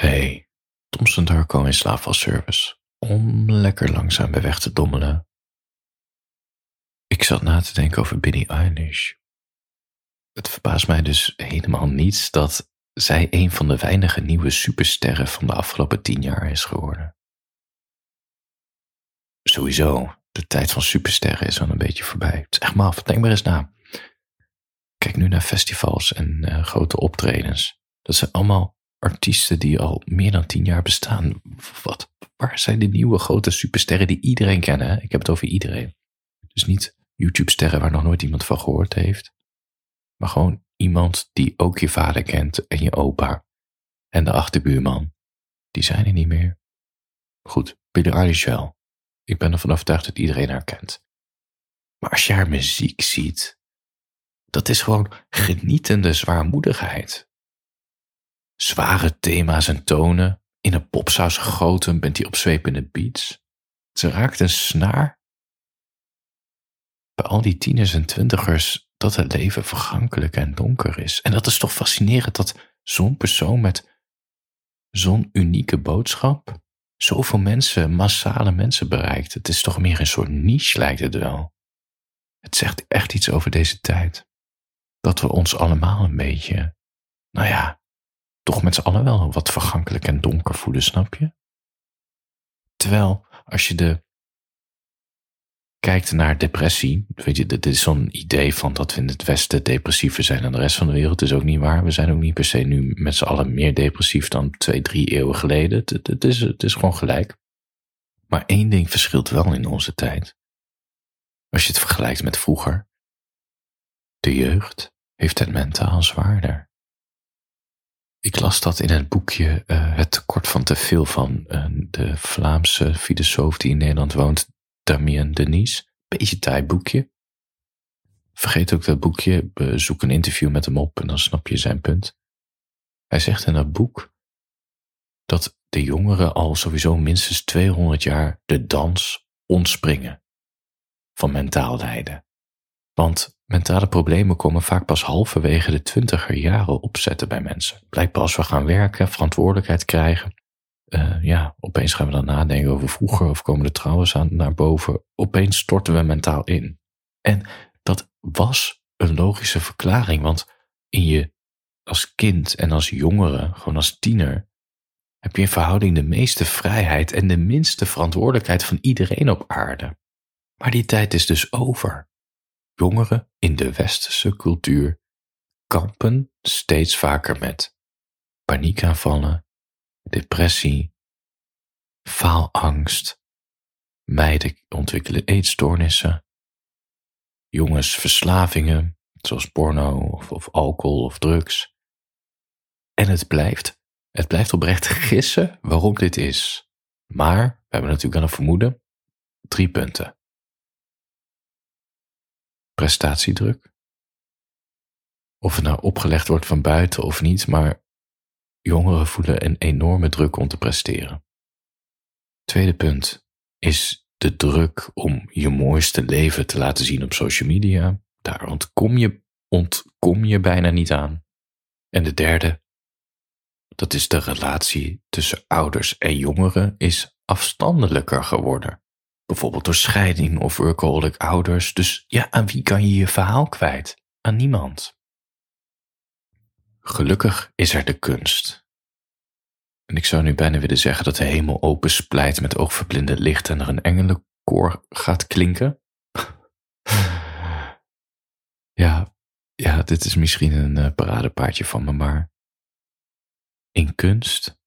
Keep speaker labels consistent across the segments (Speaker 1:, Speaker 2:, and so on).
Speaker 1: Hey, Thompson Darko in slaapwasservice. Om lekker langzaam bij weg te dommelen. Ik zat na te denken over Billie Eilish. Het verbaast mij dus helemaal niets dat zij een van de weinige nieuwe supersterren van de afgelopen tien jaar is geworden. Sowieso, de tijd van supersterren is al een beetje voorbij. Het is echt maf, denk maar eens na. Kijk nu naar festivals en uh, grote optredens. Dat zijn allemaal artiesten die al meer dan tien jaar bestaan. Wat, waar zijn de nieuwe grote supersterren die iedereen? Hè? Ik heb het over iedereen. Dus niet YouTube-sterren waar nog nooit iemand van gehoord heeft. Maar gewoon iemand die ook je vader kent en je opa. En de achterbuurman. Die zijn er niet meer. Goed, Billie Eilish wel. Ik ben ervan overtuigd dat iedereen haar kent. Maar als je haar muziek ziet, dat is gewoon genietende zwaarmoedigheid zware thema's en tonen. In een popsaus gegoten bent hij opzwepende beats. Ze raakt een snaar. Bij al die tieners en twintigers dat het leven vergankelijk en donker is. En dat is toch fascinerend dat zo'n persoon met zo'n unieke boodschap zoveel mensen, massale mensen bereikt. Het is toch meer een soort niche lijkt het wel. Het zegt echt iets over deze tijd. Dat we ons allemaal een beetje, nou ja, toch met z'n allen wel wat vergankelijk en donker voelen, snap je? Terwijl als je de kijkt naar depressie, weet je, dit is zo'n idee van dat we in het Westen depressiever zijn dan de rest van de wereld. is ook niet waar. We zijn ook niet per se nu met z'n allen meer depressief dan twee, drie eeuwen geleden. Het, het, is, het is gewoon gelijk. Maar één ding verschilt wel in onze tijd. Als je het vergelijkt met vroeger. De jeugd heeft het mentaal zwaarder. Ik las dat in het boekje uh, Het tekort van te veel van uh, de Vlaamse filosoof die in Nederland woont, Damien Denis. Beetje taai boekje. Vergeet ook dat boekje, zoek een interview met hem op en dan snap je zijn punt. Hij zegt in dat boek dat de jongeren al sowieso minstens 200 jaar de dans ontspringen van mentaal lijden. Want mentale problemen komen vaak pas halverwege de twintiger jaren opzetten bij mensen. Blijkbaar als we gaan werken, verantwoordelijkheid krijgen. Uh, ja, opeens gaan we dan nadenken over vroeger of komen de trouwens aan naar boven. Opeens storten we mentaal in. En dat was een logische verklaring, want in je als kind en als jongere, gewoon als tiener, heb je in verhouding de meeste vrijheid en de minste verantwoordelijkheid van iedereen op aarde. Maar die tijd is dus over. Jongeren in de westerse cultuur kampen steeds vaker met paniekaanvallen, depressie, faalangst, meiden ontwikkelen eetstoornissen, jongens verslavingen, zoals porno of, of alcohol of drugs. En het blijft, het blijft oprecht gissen waarom dit is. Maar we hebben natuurlijk aan een vermoeden drie punten prestatiedruk. Of het nou opgelegd wordt van buiten of niet, maar jongeren voelen een enorme druk om te presteren. Tweede punt is de druk om je mooiste leven te laten zien op social media. Daar ontkom je, ontkom je bijna niet aan. En de derde, dat is de relatie tussen ouders en jongeren, is afstandelijker geworden. Bijvoorbeeld door scheiding of workaholic ouders. Dus ja, aan wie kan je je verhaal kwijt? Aan niemand. Gelukkig is er de kunst. En ik zou nu bijna willen zeggen dat de hemel open splijt met oogverblinde licht en er een engelenkoor gaat klinken. ja, ja, dit is misschien een uh, paradepaardje van me, maar in kunst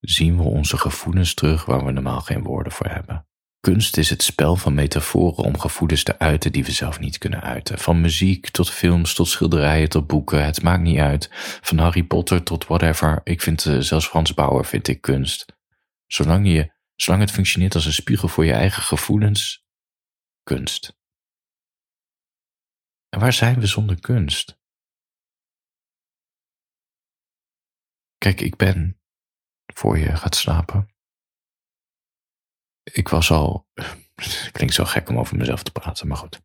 Speaker 1: zien we onze gevoelens terug waar we normaal geen woorden voor hebben. Kunst is het spel van metaforen om gevoelens te uiten die we zelf niet kunnen uiten. Van muziek tot films, tot schilderijen, tot boeken, het maakt niet uit. Van Harry Potter tot whatever. Ik vind uh, zelfs Frans Bauer vind ik kunst. Zolang, je, zolang het functioneert als een spiegel voor je eigen gevoelens, kunst. En waar zijn we zonder kunst? Kijk, ik ben, voor je gaat slapen, ik was al. Klinkt zo gek om over mezelf te praten, maar goed.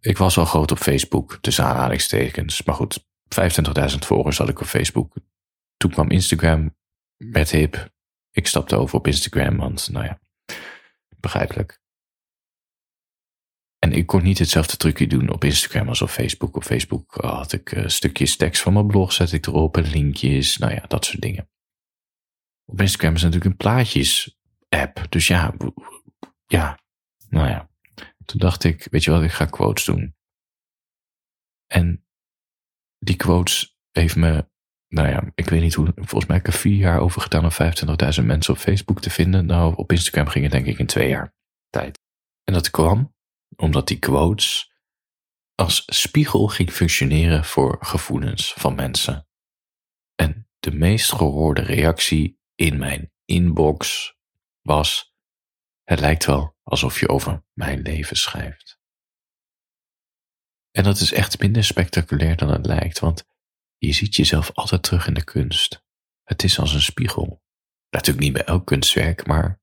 Speaker 1: Ik was al groot op Facebook, tussen aanhalingstekens. Maar goed, 25.000 volgers had ik op Facebook. Toen kwam Instagram. werd hip. Ik stapte over op Instagram, want, nou ja, begrijpelijk. En ik kon niet hetzelfde trucje doen op Instagram als op Facebook. Op Facebook had ik uh, stukjes tekst van mijn blog, zet ik erop en linkjes, nou ja, dat soort dingen. Op Instagram is natuurlijk een plaatjes-app. Dus ja, ja, nou ja. Toen dacht ik, weet je wat, ik ga quotes doen. En die quotes heeft me, nou ja, ik weet niet hoe, volgens mij heb ik er vier jaar over gedaan om 25.000 mensen op Facebook te vinden. Nou, op Instagram ging het denk ik in twee jaar tijd. En dat kwam omdat die quotes als spiegel ging functioneren voor gevoelens van mensen. En de meest gehoorde reactie in mijn inbox was: Het lijkt wel alsof je over mijn leven schrijft. En dat is echt minder spectaculair dan het lijkt, want je ziet jezelf altijd terug in de kunst. Het is als een spiegel. Natuurlijk niet bij elk kunstwerk, maar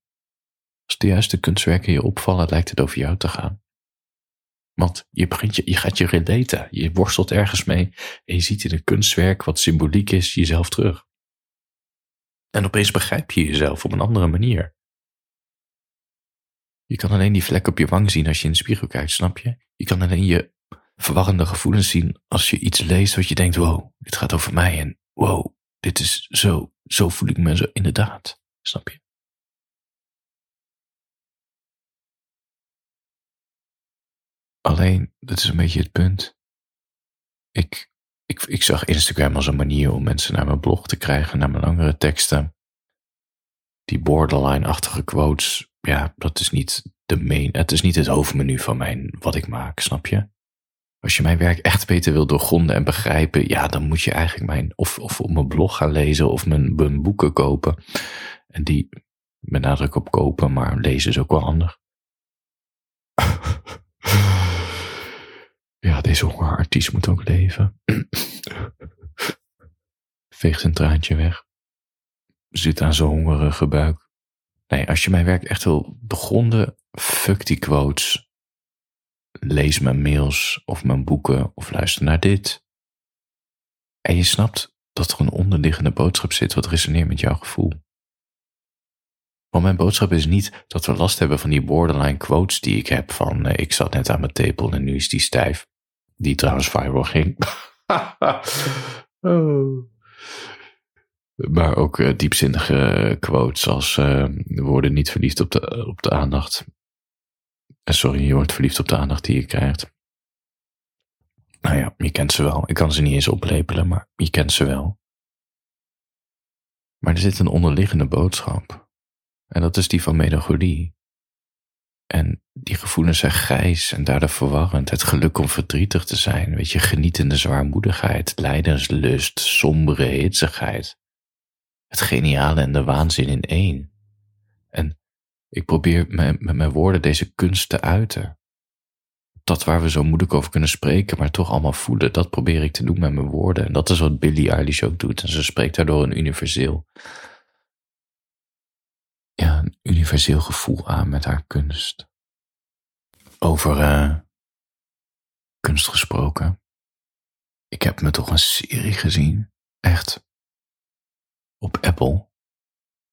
Speaker 1: als de juiste kunstwerken je opvallen, lijkt het over jou te gaan. Want je, begint je, je gaat je relaten, je worstelt ergens mee en je ziet in een kunstwerk wat symboliek is jezelf terug. En opeens begrijp je jezelf op een andere manier. Je kan alleen die vlek op je wang zien als je in de spiegel kijkt, snap je? Je kan alleen je verwarrende gevoelens zien als je iets leest wat je denkt, wow, dit gaat over mij en wow, dit is zo, zo voel ik me zo inderdaad, snap je? Alleen, dat is een beetje het punt. Ik ik, ik zag Instagram als een manier om mensen naar mijn blog te krijgen, naar mijn langere teksten. Die borderline-achtige quotes, ja, dat is niet de main, het is niet het hoofdmenu van mijn, wat ik maak, snap je? Als je mijn werk echt beter wil doorgronden en begrijpen, ja, dan moet je eigenlijk mijn, of, of op mijn blog gaan lezen of mijn, boeken kopen. En die, met nadruk op kopen, maar lezen is ook wel handig. Ja, deze hongerartiest moet ook leven. Veegt een traantje weg. Zit aan zijn hongerige buik. Nee, als je mijn werk echt wil doorgronden, fuck die quotes. Lees mijn mails of mijn boeken of luister naar dit. En je snapt dat er een onderliggende boodschap zit wat resoneert met jouw gevoel. Want mijn boodschap is niet dat we last hebben van die borderline quotes die ik heb van eh, ik zat net aan mijn tepel en nu is die stijf. Die trouwens viral ging. oh. Maar ook uh, diepzinnige quotes als uh, we worden niet verliefd op de, op de aandacht. Uh, sorry, je wordt verliefd op de aandacht die je krijgt. Nou ja, je kent ze wel. Ik kan ze niet eens oplepelen, maar je kent ze wel. Maar er zit een onderliggende boodschap. En dat is die van melancholie. En die gevoelens zijn grijs en daardoor verwarrend. Het geluk om verdrietig te zijn, weet je, genietende zwaarmoedigheid, lijdenslust, sombere hitsigheid. Het geniale en de waanzin in één. En ik probeer met, mijn woorden deze kunst te uiten. Dat waar we zo moeilijk over kunnen spreken, maar toch allemaal voelen, dat probeer ik te doen met mijn woorden. En dat is wat Billie Eilish ook doet. En ze spreekt daardoor een universeel ja, een universeel gevoel aan met haar kunst. Over uh, kunst gesproken. Ik heb me toch een serie gezien. Echt. Op Apple.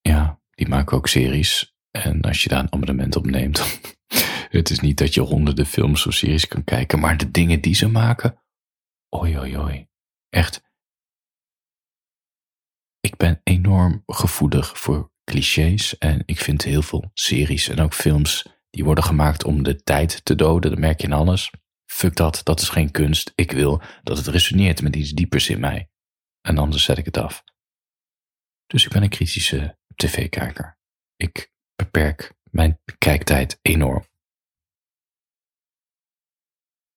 Speaker 1: Ja, die maken ook series. En als je daar een abonnement op neemt, het is niet dat je honderden films of series kan kijken, maar de dingen die ze maken, oi oi oi. Echt. Ik ben enorm gevoelig voor clichés. En ik vind heel veel series en ook films die worden gemaakt om de tijd te doden. Dat merk je in alles. Fuck dat, dat is geen kunst. Ik wil dat het resoneert met iets diepers in mij. En anders zet ik het af. Dus ik ben een kritische tv-kijker. Ik beperk mijn kijktijd enorm.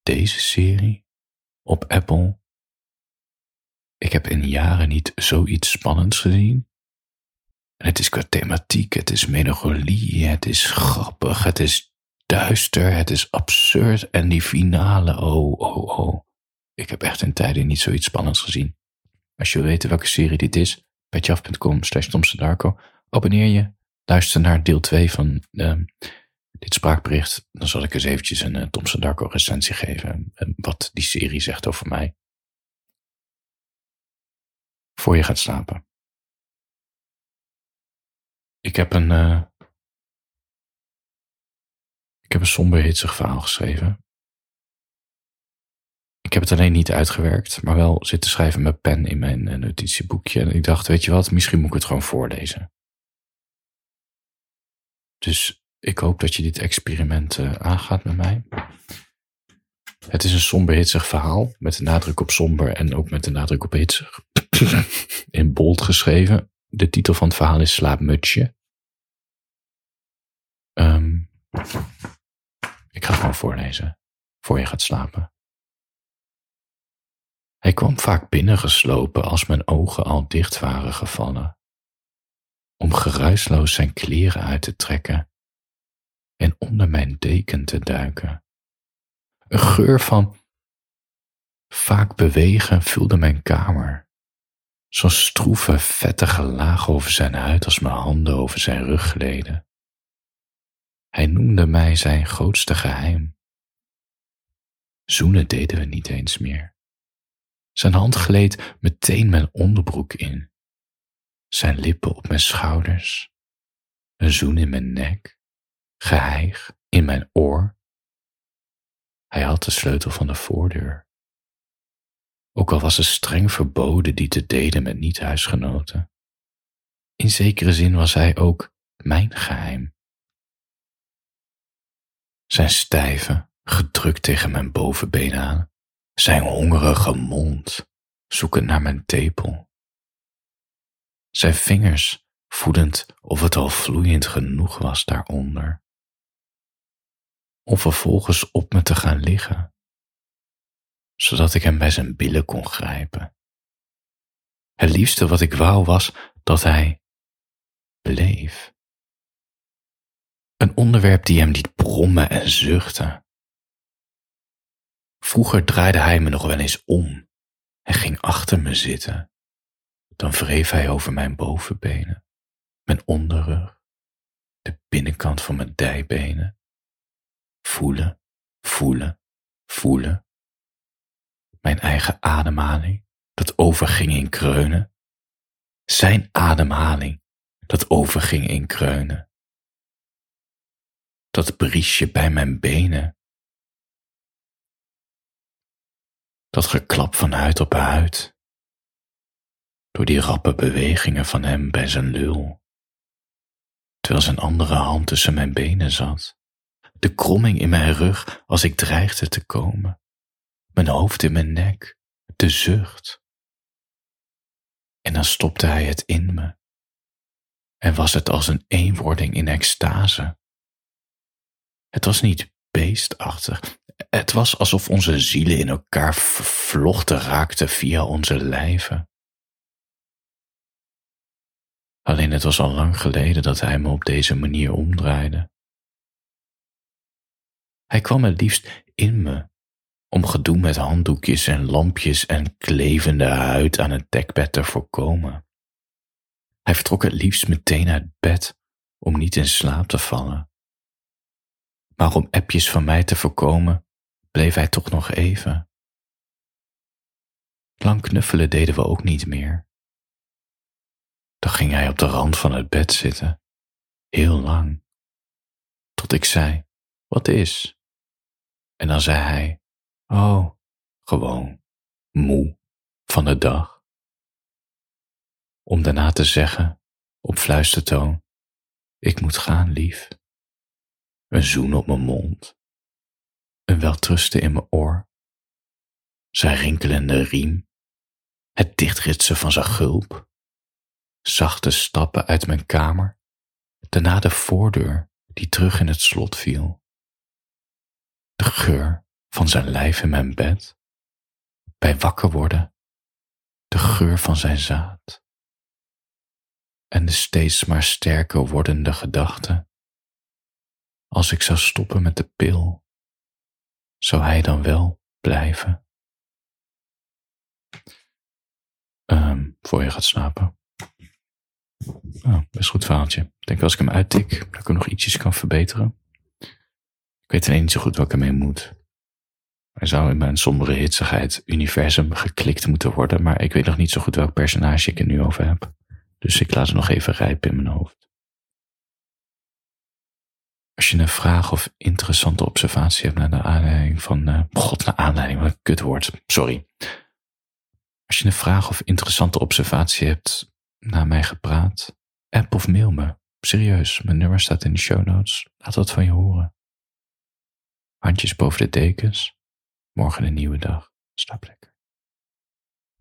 Speaker 1: Deze serie op Apple. Ik heb in jaren niet zoiets spannends gezien het is qua thematiek, het is melancholie, het is grappig, het is duister, het is absurd. En die finale, oh, oh, oh. Ik heb echt in tijden niet zoiets spannends gezien. Als je weten welke serie dit is, petjeaf.com slash Darko. Abonneer je, luister naar deel 2 van uh, dit spraakbericht. Dan zal ik eens eventjes een uh, Thompson Darko recensie geven. Uh, wat die serie zegt over mij. Voor je gaat slapen. Ik heb een. Uh, ik heb een somber hitsig verhaal geschreven. Ik heb het alleen niet uitgewerkt, maar wel zitten schrijven met pen in mijn uh, notitieboekje. En ik dacht, weet je wat, misschien moet ik het gewoon voorlezen. Dus ik hoop dat je dit experiment uh, aangaat met mij. Het is een somber hitsig verhaal, met de nadruk op somber en ook met de nadruk op hitsig. in bold geschreven. De titel van het verhaal is Slaapmutsje. Um, ik ga het gewoon voorlezen, voor je gaat slapen. Hij kwam vaak binnengeslopen als mijn ogen al dicht waren gevallen, om geruisloos zijn kleren uit te trekken en onder mijn deken te duiken. Een geur van vaak bewegen vulde mijn kamer. Zo'n stroeve, vettige laag over zijn huid als mijn handen over zijn rug gleden. Hij noemde mij zijn grootste geheim. Zoenen deden we niet eens meer. Zijn hand gleed meteen mijn onderbroek in. Zijn lippen op mijn schouders. Een zoen in mijn nek. Geheig in mijn oor. Hij had de sleutel van de voordeur. Ook al was het streng verboden die te delen met niet-huisgenoten. In zekere zin was hij ook mijn geheim. Zijn stijve, gedrukt tegen mijn bovenbeen aan, zijn hongerige mond, zoekend naar mijn tepel. Zijn vingers voedend of het al vloeiend genoeg was daaronder. Om vervolgens op me te gaan liggen, zodat ik hem bij zijn billen kon grijpen. Het liefste wat ik wou was dat hij bleef. Een onderwerp die hem liet brommen en zuchten. Vroeger draaide hij me nog wel eens om en ging achter me zitten. Dan wreef hij over mijn bovenbenen, mijn onderrug, de binnenkant van mijn dijbenen. Voelen, voelen, voelen. Mijn eigen ademhaling, dat overging in kreunen. Zijn ademhaling, dat overging in kreunen dat briesje bij mijn benen. Dat geklap van huid op huid, door die rappe bewegingen van hem bij zijn lul, terwijl zijn andere hand tussen mijn benen zat, de kromming in mijn rug als ik dreigde te komen, mijn hoofd in mijn nek, de zucht. En dan stopte hij het in me. En was het als een eenwording in extase. Het was niet beestachtig. Het was alsof onze zielen in elkaar vervlochten raakten via onze lijven. Alleen het was al lang geleden dat hij me op deze manier omdraaide. Hij kwam het liefst in me, om gedoe met handdoekjes en lampjes en klevende huid aan het dekbed te voorkomen. Hij vertrok het liefst meteen uit bed om niet in slaap te vallen. Maar om appjes van mij te voorkomen, bleef hij toch nog even. Lang knuffelen deden we ook niet meer. Dan ging hij op de rand van het bed zitten, heel lang, tot ik zei, wat is? En dan zei hij, oh, gewoon, moe van de dag. Om daarna te zeggen, op fluistertoon, ik moet gaan, lief een zoen op mijn mond, een weltrusten in mijn oor, zijn rinkelende riem, het dichtritsen van zijn gulp, zachte stappen uit mijn kamer, daarna de voordeur die terug in het slot viel, de geur van zijn lijf in mijn bed, bij wakker worden, de geur van zijn zaad. En de steeds maar sterker wordende gedachte als ik zou stoppen met de pil, zou hij dan wel blijven? Um, voor je gaat slapen. Oh, best goed verhaaltje. Ik denk als ik hem uittik, dat ik hem nog ietsjes kan verbeteren. Ik weet alleen niet zo goed wat ik ermee moet. Hij zou in mijn sombere hitsigheid universum geklikt moeten worden, maar ik weet nog niet zo goed welk personage ik er nu over heb. Dus ik laat het nog even rijpen in mijn hoofd. Als je een vraag of interessante observatie hebt naar de aanleiding van. Uh, God, naar aanleiding, wat een kutwoord. Sorry. Als je een vraag of interessante observatie hebt naar mij gepraat, app of mail me. Serieus, mijn nummer staat in de show notes. Laat wat van je horen. Handjes boven de dekens. Morgen een nieuwe dag. Slaap lekker.